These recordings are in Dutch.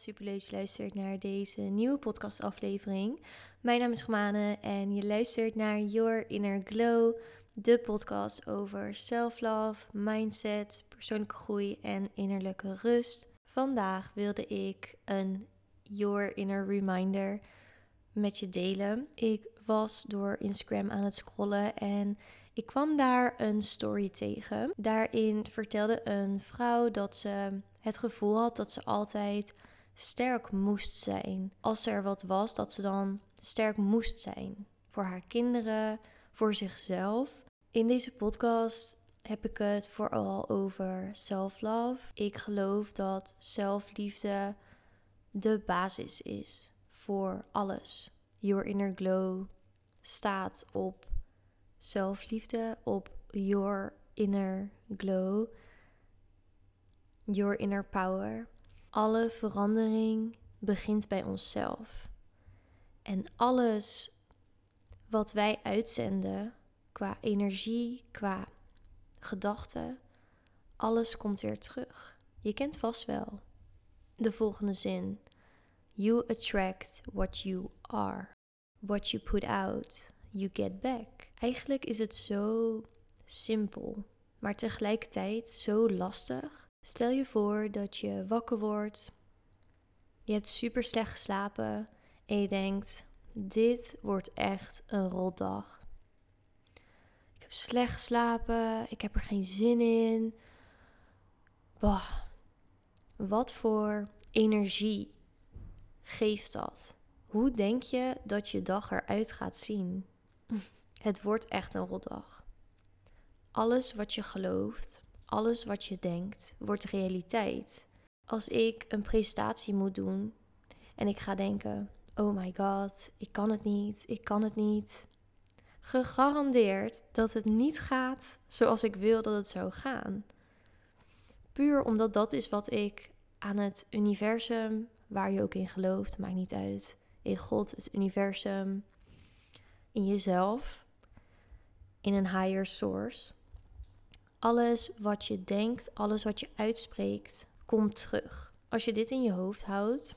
Super leuk je luistert naar deze nieuwe podcastaflevering. Mijn naam is Gemane en je luistert naar Your Inner Glow, de podcast over self-love, mindset, persoonlijke groei en innerlijke rust. Vandaag wilde ik een Your Inner Reminder met je delen. Ik was door Instagram aan het scrollen en ik kwam daar een story tegen. Daarin vertelde een vrouw dat ze het gevoel had dat ze altijd sterk moest zijn. Als er wat was, dat ze dan sterk moest zijn. Voor haar kinderen, voor zichzelf. In deze podcast heb ik het vooral over self-love. Ik geloof dat zelfliefde de basis is voor alles. Your inner glow staat op zelfliefde, op your inner glow, your inner power. Alle verandering begint bij onszelf. En alles wat wij uitzenden qua energie, qua gedachten, alles komt weer terug. Je kent vast wel de volgende zin. You attract what you are. What you put out, you get back. Eigenlijk is het zo simpel, maar tegelijkertijd zo lastig. Stel je voor dat je wakker wordt, je hebt super slecht geslapen en je denkt: dit wordt echt een rotdag. Ik heb slecht geslapen, ik heb er geen zin in. Bah, wat voor energie geeft dat? Hoe denk je dat je dag eruit gaat zien? Het wordt echt een rotdag. Alles wat je gelooft, alles wat je denkt, wordt realiteit. Als ik een presentatie moet doen en ik ga denken: oh my god, ik kan het niet, ik kan het niet. Gegarandeerd dat het niet gaat zoals ik wil dat het zou gaan. Puur omdat dat is wat ik aan het universum, waar je ook in gelooft, maakt niet uit. In God, het universum, in jezelf, in een higher source. Alles wat je denkt, alles wat je uitspreekt, komt terug. Als je dit in je hoofd houdt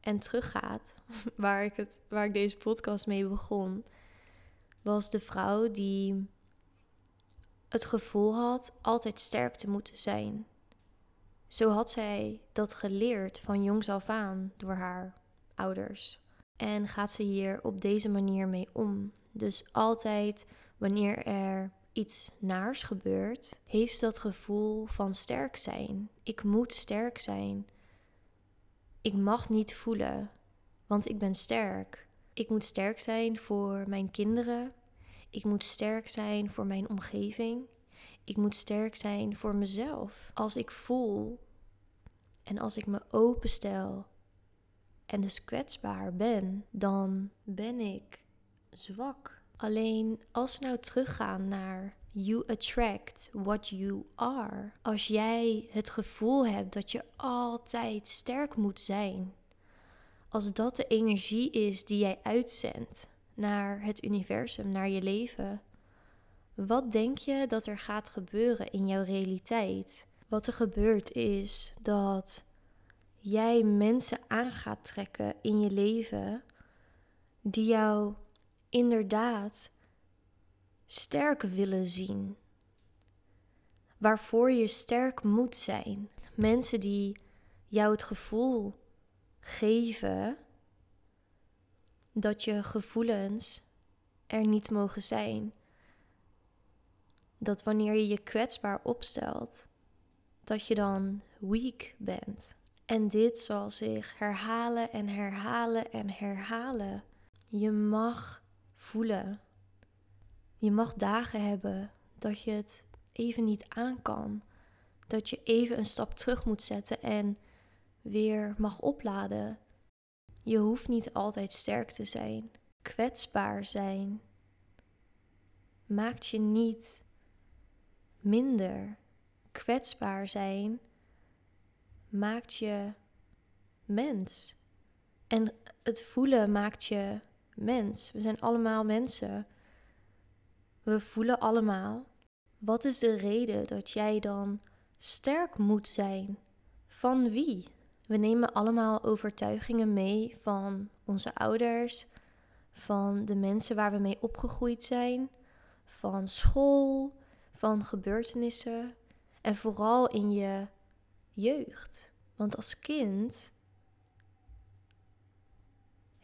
en teruggaat, waar ik, het, waar ik deze podcast mee begon, was de vrouw die het gevoel had altijd sterk te moeten zijn. Zo had zij dat geleerd van jongs af aan door haar ouders. En gaat ze hier op deze manier mee om. Dus altijd wanneer er iets naars gebeurt, heeft dat gevoel van sterk zijn. Ik moet sterk zijn. Ik mag niet voelen, want ik ben sterk. Ik moet sterk zijn voor mijn kinderen. Ik moet sterk zijn voor mijn omgeving. Ik moet sterk zijn voor mezelf. Als ik voel en als ik me openstel en dus kwetsbaar ben, dan ben ik zwak. Alleen als we nou teruggaan naar you attract what you are. Als jij het gevoel hebt dat je altijd sterk moet zijn. Als dat de energie is die jij uitzendt naar het universum, naar je leven. Wat denk je dat er gaat gebeuren in jouw realiteit? Wat er gebeurt is dat jij mensen aan gaat trekken in je leven die jou inderdaad sterk willen zien. Waarvoor je sterk moet zijn. Mensen die jou het gevoel geven dat je gevoelens er niet mogen zijn. Dat wanneer je je kwetsbaar opstelt, dat je dan weak bent. En dit zal zich herhalen en herhalen en herhalen. Je mag voelen. Je mag dagen hebben dat je het even niet aan kan. Dat je even een stap terug moet zetten en weer mag opladen. Je hoeft niet altijd sterk te zijn. Kwetsbaar zijn maakt je niet minder. Kwetsbaar zijn maakt je mens. En het voelen maakt je mens. We zijn allemaal mensen. We voelen allemaal. Wat is de reden dat jij dan sterk moet zijn? Van wie? We nemen allemaal overtuigingen mee van onze ouders, van de mensen waar we mee opgegroeid zijn, van school, van gebeurtenissen en vooral in je jeugd. Want als kind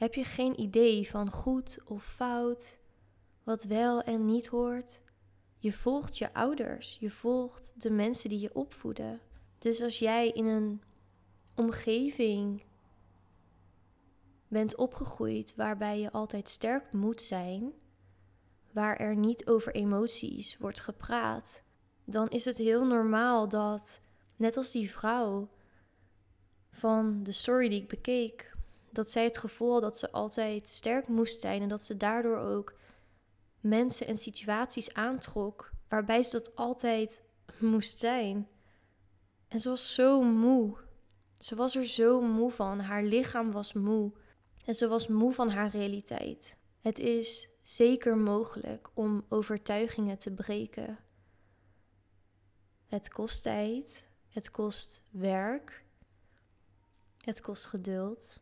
heb je geen idee van goed of fout, wat wel en niet hoort. Je volgt je ouders, je volgt de mensen die je opvoeden. Dus als jij in een omgeving bent opgegroeid waarbij je altijd sterk moet zijn, waar er niet over emoties wordt gepraat, dan is het heel normaal dat, net als die vrouw van de story die ik bekeek, dat zij het gevoel dat ze altijd sterk moest zijn en dat ze daardoor ook mensen en situaties aantrok waarbij ze dat altijd moest zijn. En ze was zo moe. Ze was er zo moe van. Haar lichaam was moe. En ze was moe van haar realiteit. Het is zeker mogelijk om overtuigingen te breken. Het kost tijd, het kost werk, het kost geduld,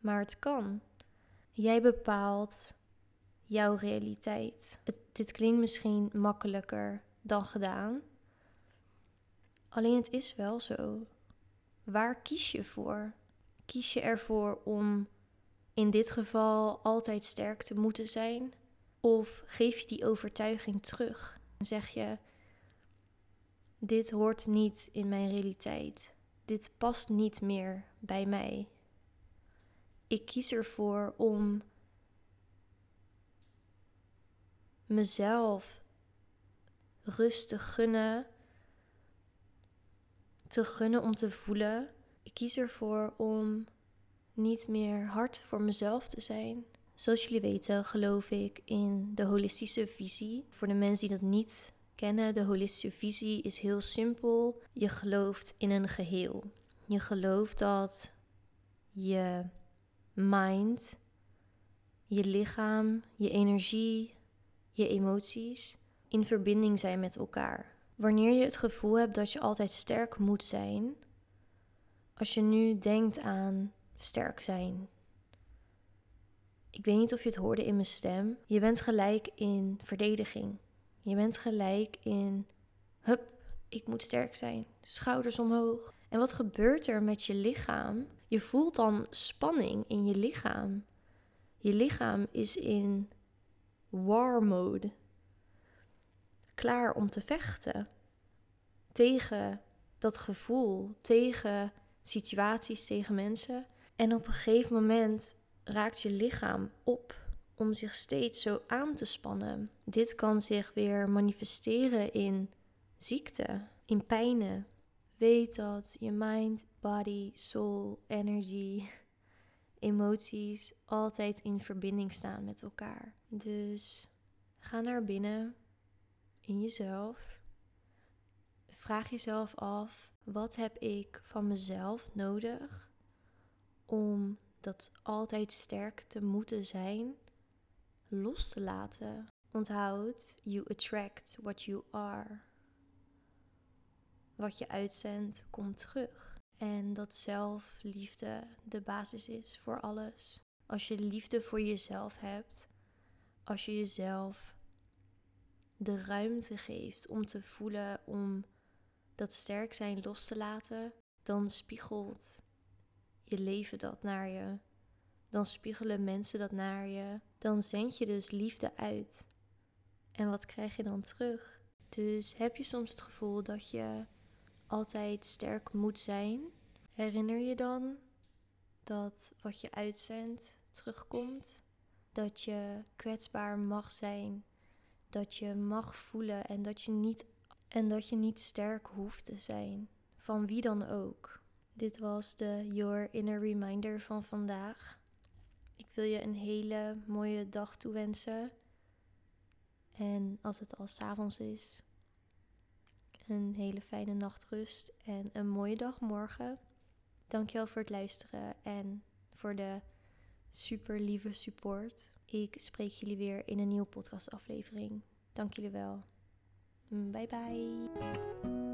maar het kan. Jij bepaalt jouw realiteit. Het, dit klinkt misschien makkelijker dan gedaan. Alleen het is wel zo. Waar kies je voor? Kies je ervoor om in dit geval altijd sterk te moeten zijn? Of geef je die overtuiging terug en zeg je: Dit hoort niet in mijn realiteit. Dit past niet meer bij mij. Ik kies ervoor om mezelf rust te gunnen, te gunnen om te voelen. Ik kies ervoor om niet meer hard voor mezelf te zijn. Zoals jullie weten, geloof ik in de holistische visie. Voor de mensen die dat niet kennen, de holistische visie is heel simpel. Je gelooft in een geheel. Je gelooft dat je mind, je lichaam, je energie, je emoties in verbinding zijn met elkaar. Wanneer je het gevoel hebt dat je altijd sterk moet zijn, als je nu denkt aan sterk zijn. Ik weet niet of je het hoorde in mijn stem. Je bent gelijk in verdediging. Je bent gelijk in, hup, ik moet sterk zijn. Schouders omhoog. En wat gebeurt er met je lichaam? Je voelt dan spanning in je lichaam. Je lichaam is in war mode. Klaar om te vechten. Tegen dat gevoel, tegen situaties, tegen mensen. En op een gegeven moment raakt je lichaam op om zich steeds zo aan te spannen. Dit kan zich weer manifesteren in ziekte, in pijnen. Weet dat je mind, body, soul, energy emoties altijd in verbinding staan met elkaar. Dus ga naar binnen in jezelf. Vraag jezelf af: wat heb ik van mezelf nodig om dat altijd sterk te moeten zijn los te laten? Onthoud, you attract what you are. Wat je uitzendt, komt terug. En dat zelfliefde de basis is voor alles. Als je liefde voor jezelf hebt, als je jezelf de ruimte geeft om te voelen, om dat sterk zijn los te laten, dan spiegelt je leven dat naar je. Dan spiegelen mensen dat naar je. Dan zend je dus liefde uit. En wat krijg je dan terug? Dus heb je soms het gevoel dat je altijd sterk moet zijn, herinner je dan dat wat je uitzendt terugkomt. Dat je kwetsbaar mag zijn, dat je mag voelen en dat je niet, en dat je niet sterk hoeft te zijn, van wie dan ook. Dit was de Your Inner Reminder van vandaag. Ik wil je een hele mooie dag toewensen. En als het al s'avonds is, een hele fijne nachtrust en een mooie dag morgen. Dankjewel voor het luisteren en voor de super lieve support. Ik spreek jullie weer in een nieuwe podcastaflevering. Dank jullie wel. Bye bye.